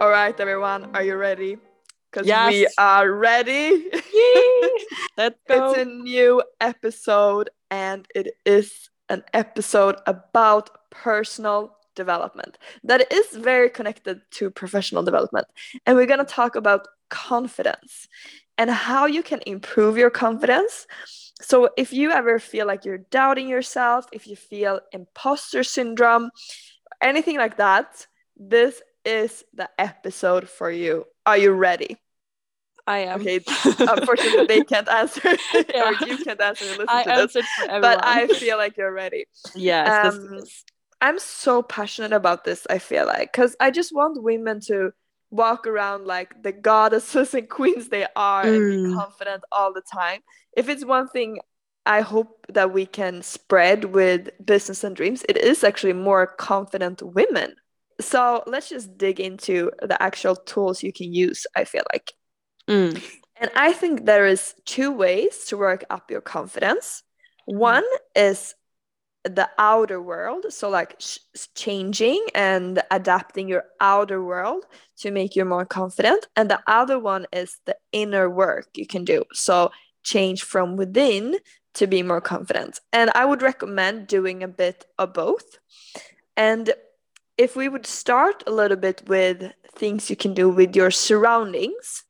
All right, everyone, are you ready? Because Yes. we are ready. Let's go. It's a new episode, and it is an episode about personal development that is very connected to professional development. And we're going to talk about confidence and how you can improve your confidence. So, if you ever feel like you're doubting yourself, if you feel imposter syndrome, anything like that, this is the episode for you. Are you ready? I am. Okay, unfortunately they can't answer Yeah. or you can't answer listen I to this for everyone. but i feel like you're ready yes, um, i'm so passionate about this i feel like because i just want women to walk around like the goddesses and queens they are and be Mm. confident all the time if it's one thing i hope that we can spread with business and dreams it is actually more confident women so let's just dig into the actual tools you can use i feel like Mm. and I think there is two ways to work up your confidence. One is the outer world, so like sh- changing and adapting your outer world to make you more confident. And the other one is the inner work you can do. So change from within to be more confident. And I would recommend doing a bit of both. And if we would start a little bit with things you can do with your surroundings,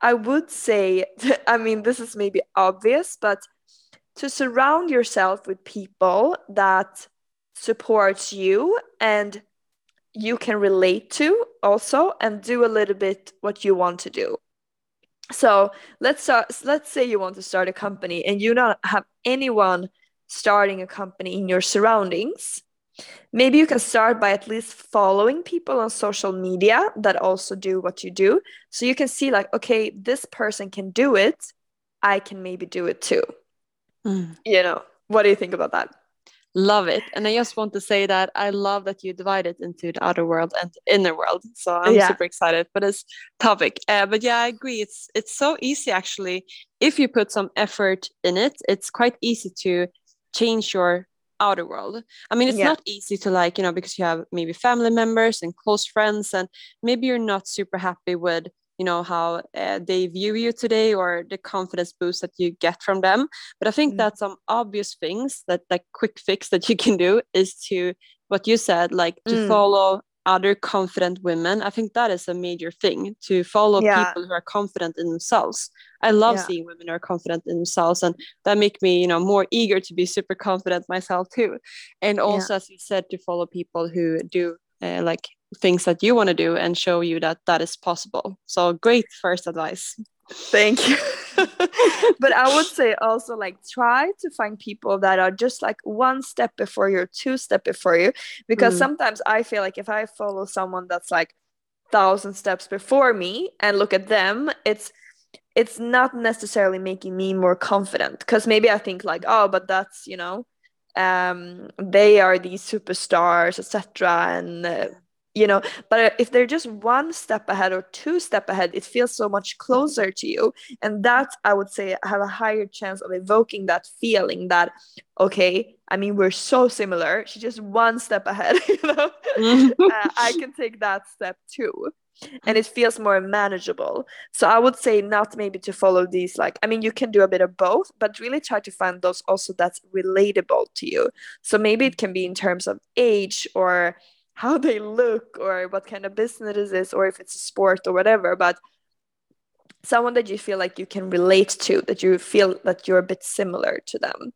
I would say, I mean, this is maybe obvious, but to surround yourself with people that supports you and you can relate to also and do a little bit what you want to do. So let's start, let's say you want to start a company and you don't have anyone starting a company in your surroundings. Maybe you can start by at least following people on social media that also do what you do. So you can see, like, okay, this person can do it. I can maybe do it too. Mm. You know, what do you think about that? Love it. And I just want to say that I love that you divide it into the outer world and inner world. So I'm Yeah. super excited for this topic. Uh, but yeah, I agree. It's it's so easy actually. If you put some effort in it, it's quite easy to change your outer world. I mean, it's Yeah. not easy to like, you know, because you have maybe family members and close friends, and maybe you're not super happy with, you know, how uh, they view you today or the confidence boost that you get from them. But I think Mm. that some obvious things that like quick fix that you can do is to what you said, like to Mm. follow other confident women. I think that is a major thing to follow Yeah. people who are confident in themselves. I love Yeah. seeing women who are confident in themselves and that make me, you know, more eager to be super confident myself too. And also, as you said, to follow people who do uh, like things that you want to do and show you that that is possible. So great first advice. Thank you. but I would say also like try to find people that are just like one step before you, two step before you, because Mm. sometimes I feel like if I follow someone that's like thousand steps before me and look at them, it's it's not necessarily making me more confident because maybe I think like oh, but that's you know, um, they are these superstars, etc. And uh, you know, but uh, if they're just one step ahead or two step ahead, it feels so much closer to you. And that i would say have a higher chance of evoking that feeling that okay i mean we're so similar. She's just one step ahead you know? Mm-hmm. Uh, i can take that step too. Mm-hmm. And it feels more manageable. So i would say not maybe to follow these like i mean you can do a bit of both but really try to find those also that's relatable to you. So maybe it can be in terms of age or how they look or what kind of business it is or if it's a sport or whatever but someone that you feel like you can relate to that you feel that you're a bit similar to them.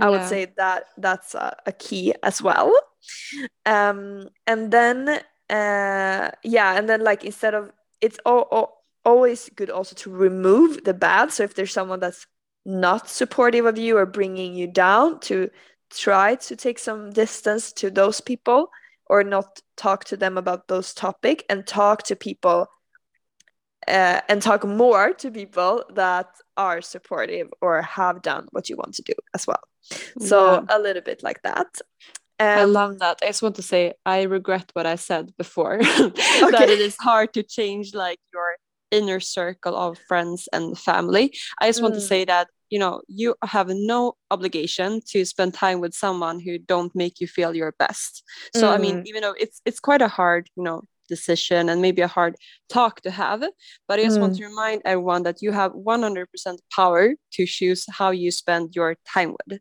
I would say that that's a, a key as well. Um and then uh yeah and then like instead of it's al- al- always good also to remove the bad. So if there's someone that's not supportive of you or bringing you down to try to take some distance to those people or not talk to them about those topic and talk to people uh, and talk more to people that are supportive or have done what you want to do as well. So Yeah. a little bit like that. I Um, love that. I just want to say I regret what I said before that it is hard to change like your inner circle of friends and family. I just want to Mm. say that you know you have no obligation to spend time with someone who don't make you feel your best. So I mean, Mm. even though it's it's quite a hard you know decision and maybe a hard talk to have. But I just mm. want to remind everyone that you have 100% power to choose how you spend your time with.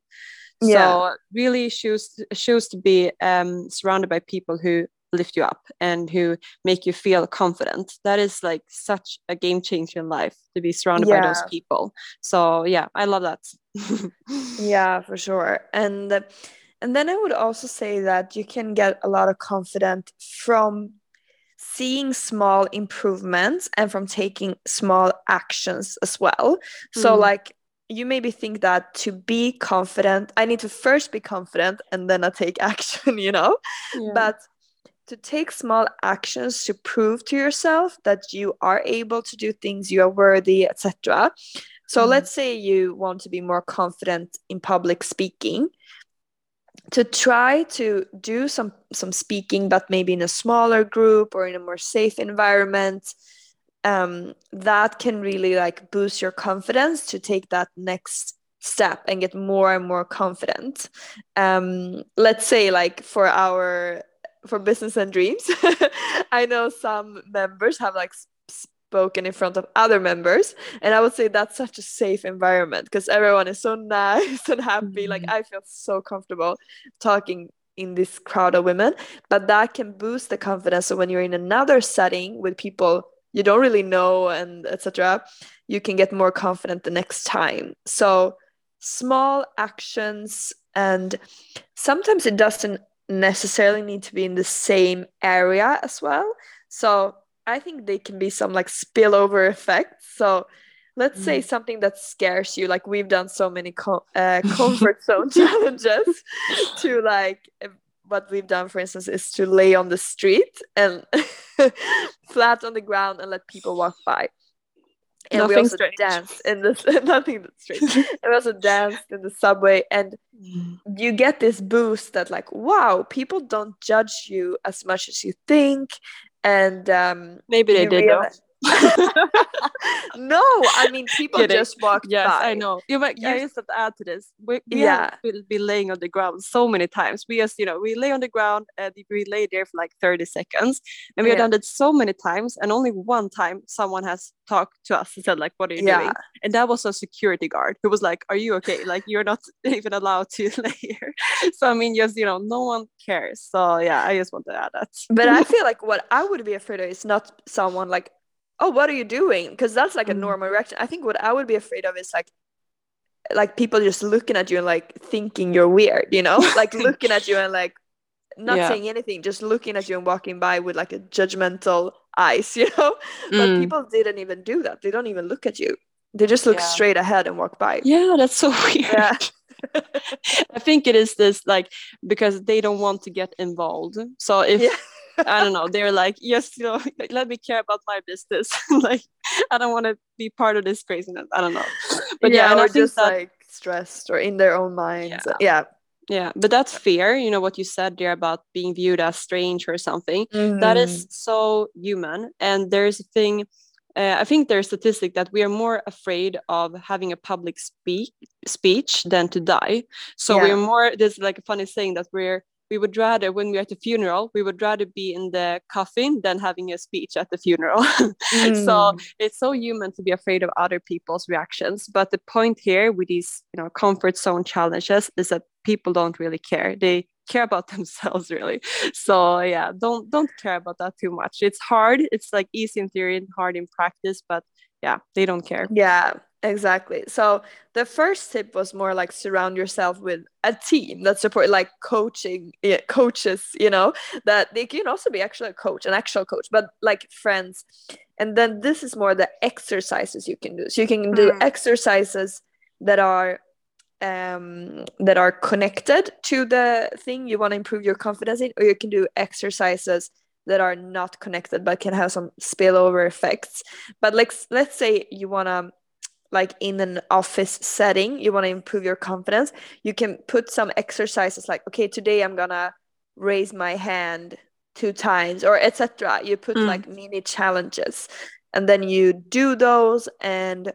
Yeah. So really choose choose to be um, surrounded by people who lift you up and who make you feel confident. That is like such a game changer in life to be surrounded yeah. by those people. So yeah, I love that. yeah, for sure. And and then I would also say that you can get a lot of confidence from seeing small improvements and from taking small actions as well. Mm. So like you maybe think that to be confident, I need to first be confident and then I take action, you know? Yeah. But to take small actions to prove to yourself that you are able to do things, you are worthy, etc. So mm. let's say you want to be more confident in public speaking. To try to do some some speaking, but maybe in a smaller group or in a more safe environment, um, that can really like boost your confidence to take that next step and get more and more confident. Um, let's say like for our for business and dreams. I know some members have like spoken in front of other members and i would say that's such a safe environment because everyone is so nice and happy. Mm-hmm. like i feel so comfortable talking in this crowd of women but that can boost the confidence. So when you're in another setting with people you don't really know and etc you can get more confident the next time. So small actions and sometimes it doesn't necessarily need to be in the same area as well. So I think they can be some like spillover effects. So let's mm. say something that scares you, like we've done so many co- uh, comfort zone challenges to like what we've done, for instance, is to lay on the street and flat on the ground and let people walk by and nothing we also strange. danced in this nothing that's strange and we also danced in the subway and mm. you get this boost that like wow people don't judge you as much as you think and um, maybe they did realize- no, I mean people Kidding. just walked yes, by. I know. You might I used to add to this. We, we yeah. will be laying on the ground so many times. We just, you know, we lay on the ground and we lay there for like 30 seconds. And we yeah. have done it so many times. And only one time someone has talked to us and said, like, what are you yeah. doing? And that was a security guard who was like, Are you okay? Like you're not even allowed to lay here. So I mean, just you know, no one cares. So yeah, I just want to add that. But I feel like what I would be afraid of is not someone like oh what are you doing because that's like a mm. normal reaction i think what i would be afraid of is like like people just looking at you and like thinking you're weird you know like looking at you and like not yeah. saying anything just looking at you and walking by with like a judgmental eyes you know mm. but people didn't even do that they don't even look at you they just look yeah. straight ahead and walk by yeah that's so weird yeah. i think it is this like because they don't want to get involved so if yeah I don't know. They're like, yes, you know, let me care about my business. like, I don't want to be part of this craziness. I don't know. But yeah, yeah and I just that, like stressed or in their own minds. Yeah. yeah. Yeah, but that's fear. You know what you said there about being viewed as strange or something. Mm-hmm. That is mm-hmm. so human. And there's a thing. Uh, I think there's a statistic that we are more afraid of having a public speak speech than to die. So yeah. we're more. There's like a funny saying that we're we would rather when we're at the funeral we would rather be in the coffin than having a speech at the funeral. Mm. so it's so human to be afraid of other people's reactions. But the point here with these you know comfort zone challenges is that people don't really care. They care about themselves really. So yeah don't don't care about that too much. It's hard. It's like easy in theory and hard in practice but yeah they don't care. Yeah Exactly. So the first tip was more like surround yourself with a team that support like coaching yeah, coaches, you know, that they can also be actually a coach, an actual coach, but like friends. And then this is more the exercises you can do. So you can do mm. exercises that are um that are connected to the thing you want to improve your confidence in, or you can do exercises that are not connected but can have some spillover effects. But like let's say you want to like in an office setting you want to improve your confidence you can put some exercises like okay today i'm gonna raise my hand two times or etc you put mm. like mini challenges and then you do those and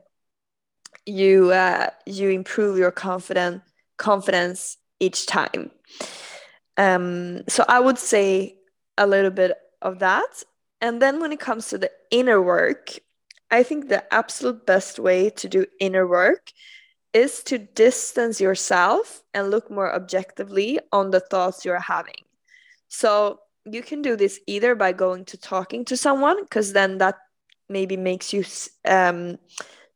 you uh, you improve your confident confidence each time. Um, so i would say a little bit of that. And then when it comes to the inner work, I think the absolute best way to do inner work is to distance yourself and look more objectively on the thoughts you're having. So you can do this either by going to talking to someone, because then that maybe makes you um,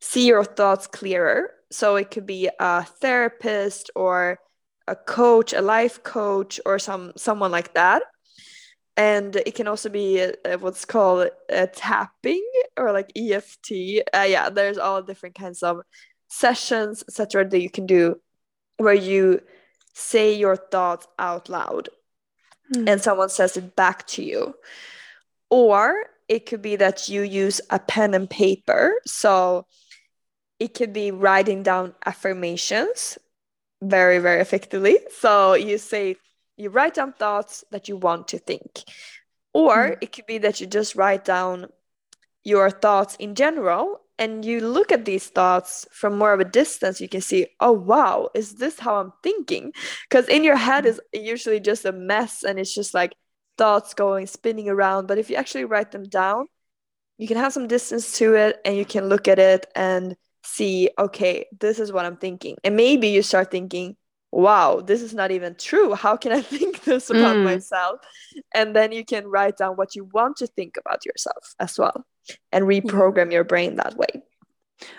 see your thoughts clearer. So it could be a therapist or a coach, a life coach, or some someone like that. And it can also be uh, what's called a tapping or like EFT. Uh, yeah, there's all different kinds of sessions, etc., that you can do where you say your thoughts out loud mm. and someone says it back to you. Or it could be that you use a pen and paper. So it could be writing down affirmations very, very effectively. So you say, you write down thoughts that you want to think. Or mm. it could be that you just write down your thoughts in general and you look at these thoughts from more of a distance. You can see oh wow is this how i'm thinking? Because in your head is usually just a mess and it's just like thoughts going spinning around. But if you actually write them down you can have some distance to it and you can look at it and see okay this is what i'm thinking. And maybe you start thinking wow this is not even true how can i think this about mm. myself and then you can write down what you want to think about yourself as well and reprogram your brain that way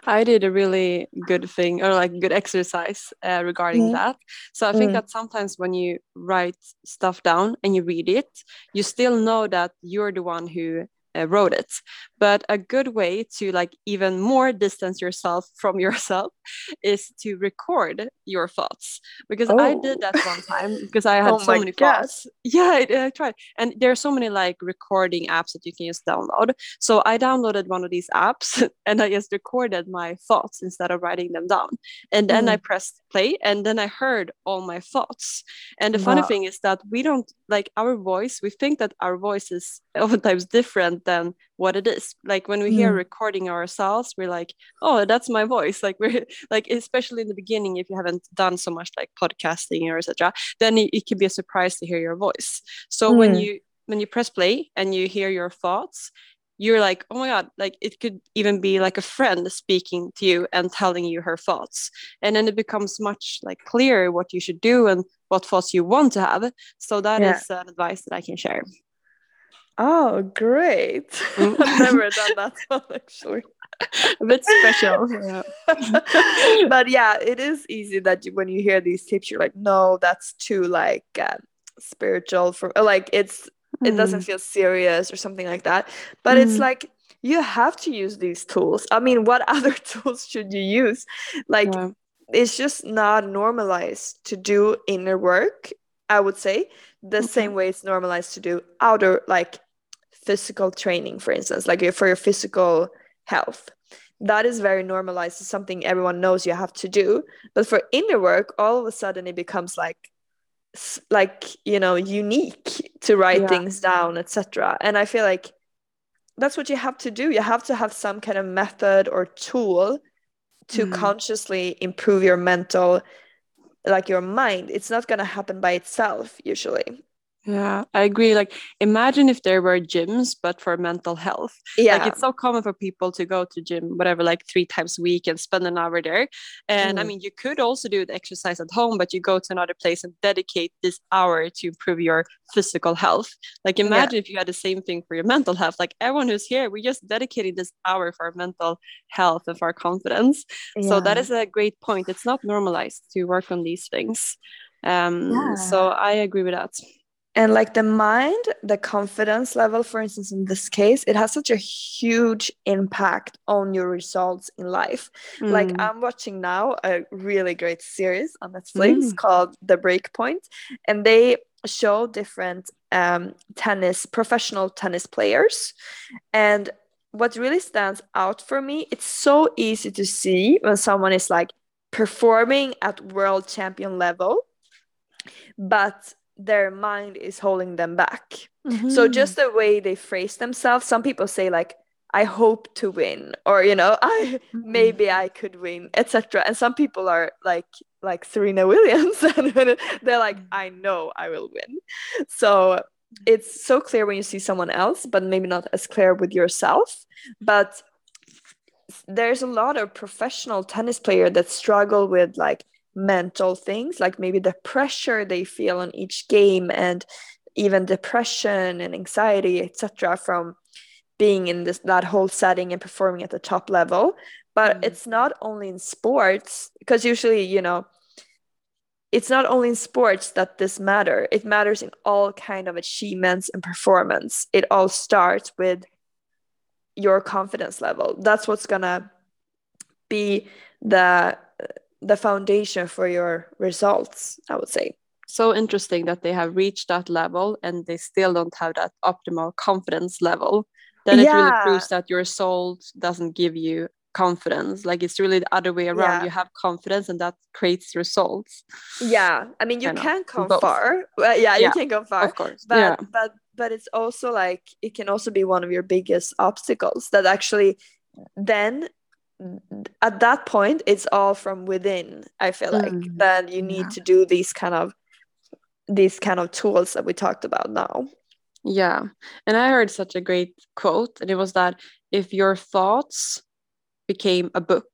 I did a really good thing or like good exercise uh, regarding mm. that. So I think mm. that sometimes when you write stuff down and you read it, you still know that you're the one who uh, wrote it but a good way to like even more distance yourself from yourself is to record your thoughts because oh. i did that one time because i had oh so many God. thoughts yeah I, I tried and there are so many like recording apps that you can just download so i downloaded one of these apps and i just recorded my thoughts instead of writing them down and then mm. i pressed play and then i heard all my thoughts and the wow. funny thing is that we don't like our voice we think that our voice is oftentimes different than what it is like when we hear mm. recording ourselves we're like oh that's my voice like we're like especially in the beginning if you haven't done so much like podcasting or etc then it, it can be a surprise to hear your voice so mm. when you when you press play and you hear your thoughts you're like oh my god like it could even be like a friend speaking to you and telling you her thoughts and then it becomes much like clearer what you should do and what thoughts you want to have so that yeah. is an advice that i can share Oh, great. Mm. I've never done that one actually. A bit special. Yeah. but yeah, it is easy that you, when you hear these tips, you're like, no, that's too like uh, spiritual for like it's mm. it doesn't mm. feel serious or something like that. But mm. it's like you have to use these tools. I mean, what other tools should you use? Like yeah. it's just not normalized to do inner work, I would say, the okay. same way it's normalized to do outer like physical training, for instance, like for your physical health. That is very normalized. It's something everyone knows you have to do. But for inner work, all of a sudden it becomes like like you know unique to write yeah. things down etc and i feel like that's what you have to do you have to have some kind of method or tool to mm. consciously improve your mental like your mind it's not going to happen by itself usually yeah, I agree. Like, imagine if there were gyms, but for mental health. Yeah. Like, it's so common for people to go to gym, whatever, like three times a week and spend an hour there. And mm. I mean, you could also do the exercise at home, but you go to another place and dedicate this hour to improve your physical health. Like, imagine yeah. if you had the same thing for your mental health. Like, everyone who's here, we're just dedicating this hour for our mental health and for our confidence. Yeah. So, that is a great point. It's not normalized to work on these things. Um, yeah. So, I agree with that and like the mind the confidence level for instance in this case it has such a huge impact on your results in life mm. like i'm watching now a really great series on netflix mm. called the breakpoint and they show different um, tennis professional tennis players and what really stands out for me it's so easy to see when someone is like performing at world champion level but their mind is holding them back. Mm-hmm. So just the way they phrase themselves, some people say like I hope to win or you know, I mm-hmm. maybe I could win, etc. And some people are like like Serena Williams and they're like I know I will win. So it's so clear when you see someone else but maybe not as clear with yourself but there's a lot of professional tennis player that struggle with like mental things like maybe the pressure they feel on each game and even depression and anxiety etc from being in this that whole setting and performing at the top level. But mm. it's not only in sports because usually you know it's not only in sports that this matter. It matters in all kind of achievements and performance. It all starts with your confidence level. That's what's gonna be the the foundation for your results i would say. So interesting that they have reached that level and they still don't have that optimal confidence level. Then yeah. it really proves that your soul doesn't give you confidence. Like it's really the other way around. Yeah. you have confidence and that creates results. Yeah. I mean you can come Both. far well, yeah, yeah, you can go far. Of course. But yeah. but but it's also like it can also be one of your biggest obstacles that actually then at that point it's all from within i feel like mm. then you need yeah. to do these kind of these kind of tools that we talked about now yeah and i heard such a great quote and it was that if your thoughts became a book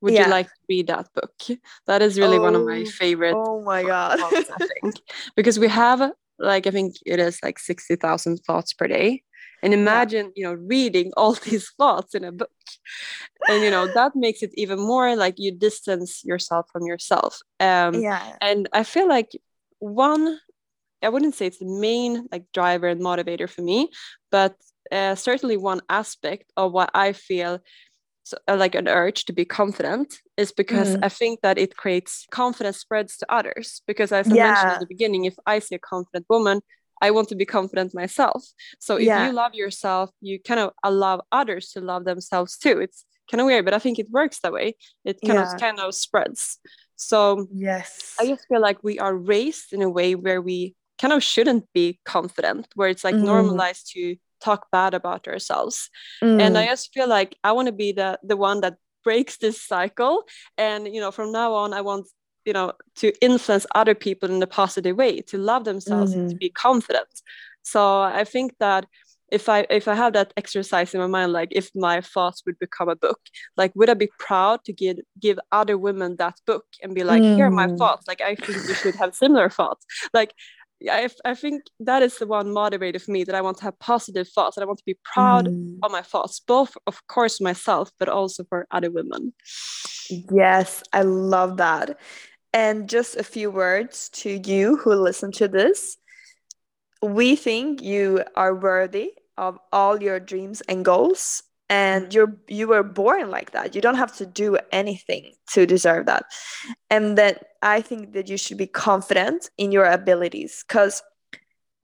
would yeah. you like to read that book that is really oh, one of my oh, favorite oh my god thoughts, i think because we have like i think it is like 60000 thoughts per day and imagine yeah. you know reading all these thoughts in a book and you know that makes it even more like you distance yourself from yourself um yeah and i feel like one i wouldn't say it's the main like driver and motivator for me but uh, certainly one aspect of what i feel so, uh, like an urge to be confident is because mm. I think that it creates confidence spreads to others. Because as I yeah. mentioned at the beginning, if I see a confident woman, I want to be confident myself. So if yeah. you love yourself, you kind of allow others to love themselves too. It's kind of weird, but I think it works that way. It kind yeah. of kind of spreads. So yes, I just feel like we are raised in a way where we kind of shouldn't be confident, where it's like mm. normalized to talk bad about ourselves. Mm. And I mm. just feel like I want to be the the one that breaks this cycle. And you know, from now on, I want you know to influence other people in a positive way, to love themselves, mm. and to mm. be confident. So I think that if I if I have that exercise in my mind, like if my thoughts would become a book, like would I be proud to give give other women that book and be like, mm. here are my mm. thoughts. Like I think you should have similar thoughts. Like I, I think that is the one motivator for me that I want to have positive thoughts and I want to be proud mm. of my thoughts, both of course myself, but also for other women. Yes, I love that. And just a few words to you who listen to this. We think you are worthy of all your dreams and goals and mm. you're you were born like that. You don't have to do anything to deserve that. And then i think that you should be confident in your abilities because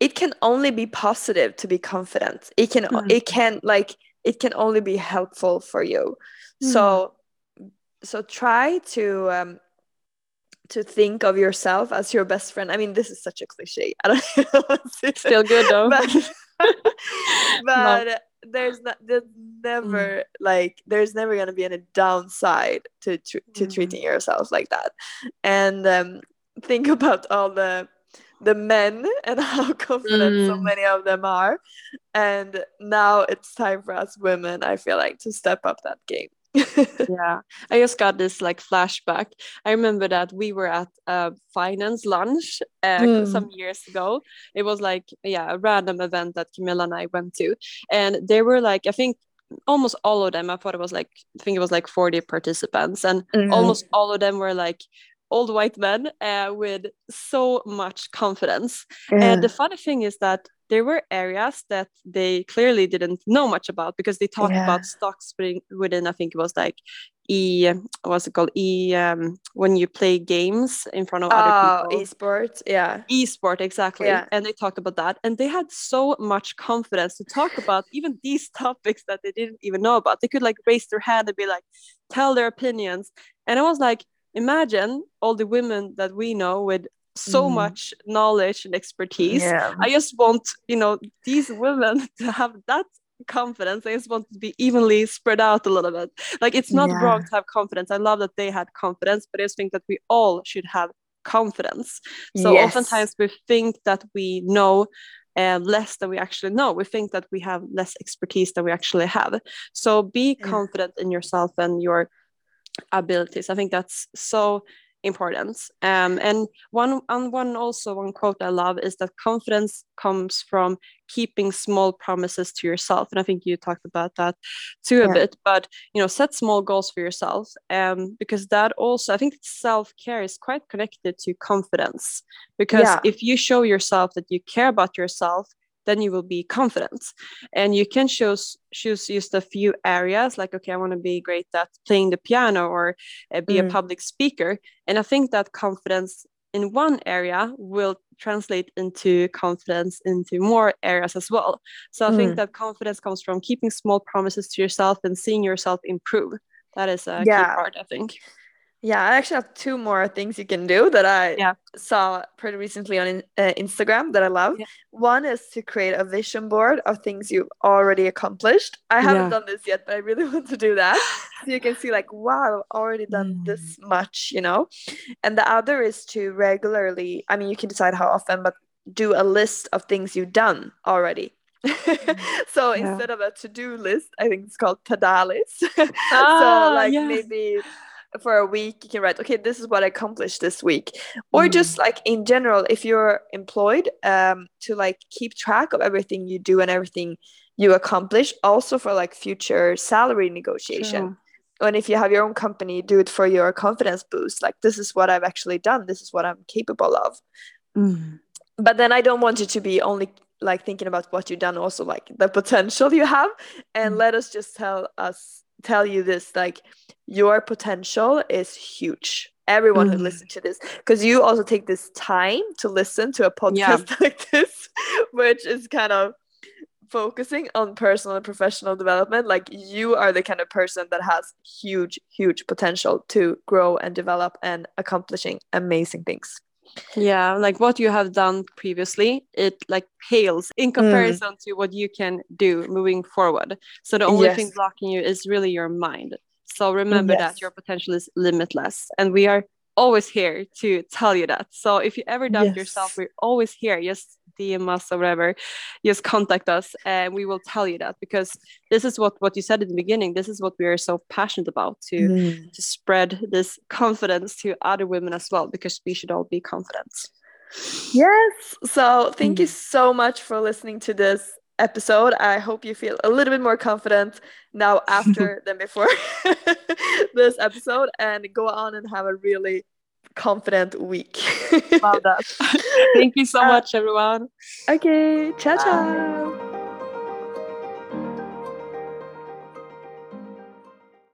it can only be positive to be confident. It can mm. it can like it can only be helpful for you. Mm. so so try to um to think of yourself as your best friend. I mean this is such a cliche. I don't know still good though. But, but there's not there's never mm. like there's never going to be any downside to to mm. treating yourself like that and um, think about all the the men and how confident mm. so many of them are and now it's time for us women i feel like to step up that game yeah i just got this like flashback i remember that we were at a finance lunch uh, mm. some years ago it was like yeah a random event that camilla and i went to and they were like i think almost all of them i thought it was like i think it was like 40 participants and mm. almost all of them were like old white men uh, with so much confidence yeah. and the funny thing is that there were areas that they clearly didn't know much about because they talked yeah. about stocks within i think it was like e what's it called? E um, when you play games in front of other oh, people. esports yeah. Esport exactly. Yeah. and they talked about that. And they had so much confidence to talk about even these topics that they didn't even know about. They could like raise their hand and be like tell their opinions. And i was like imagine all the women that we know with so mm. much knowledge and expertise. Yeah. I just want, you know, these women to have that confidence. I just want to be evenly spread out a little bit. Like it's not yeah. wrong to have confidence. I love that they had confidence, but I just think that we all should have confidence. So yes. oftentimes we think that we know uh, less than we actually know. We think that we have less expertise than we actually have. So be yeah. confident in yourself and your abilities. I think that's so important. Um, and one and one also one quote I love is that confidence comes from keeping small promises to yourself. And I think you talked about that too a yeah. bit. But you know, set small goals for yourself. Um, because that also I think self care is quite connected to confidence. Because yeah. if you show yourself that you care about yourself, then you will be confident and you can choose choose just a few areas like okay i want to be great at playing the piano or uh, be mm. a public speaker and i think that confidence in one area will translate into confidence into more areas as well so i mm. think that confidence comes from keeping small promises to yourself and seeing yourself improve that is a yeah. key part i think yeah, I actually have two more things you can do that I yeah. saw pretty recently on uh, Instagram that I love. Yeah. One is to create a vision board of things you've already accomplished. I haven't yeah. done this yet, but I really want to do that. so you can see, like, wow, I've already done mm. this much, you know? And the other is to regularly, I mean, you can decide how often, but do a list of things you've done already. Mm. so instead of a to-do list, I think it's called tada list. Ah, so like maybe for a week you can write okay this is what i accomplished this week or mm. just like in general if you're employed um to like keep track of everything you do and everything you accomplish also for like future salary negotiation and if you have your own company do it for your confidence boost like this is what i've actually done this is what i'm capable of mm. but then i don't want you to be only like thinking about what you've done also like the potential you have and mm. let us just tell us tell you this like your potential is huge everyone mm. who listens to this because you also take this time to listen to a podcast yeah. like this which is kind of focusing on personal and professional development like you are the kind of person that has huge huge potential to grow and develop and accomplishing amazing things yeah like what you have done previously it like pales in mm. comparison mm. to what you can do moving forward so the only yes. thing blocking you is really your mind so remember yes. that your potential is limitless and we are always here to tell you that so if you ever doubt yes. yourself we're always here just DM us or whatever, just contact us and we will tell you that because this is what what you said in the beginning. This is what we are so passionate about to mm. to spread this confidence to other women as well because we should all be confident. Yes. So thank mm. you so much for listening to this episode. I hope you feel a little bit more confident now after than before this episode and go on and have a really confident week. Love that. Thank you so uh, much, everyone. Okay. Ciao, ciao.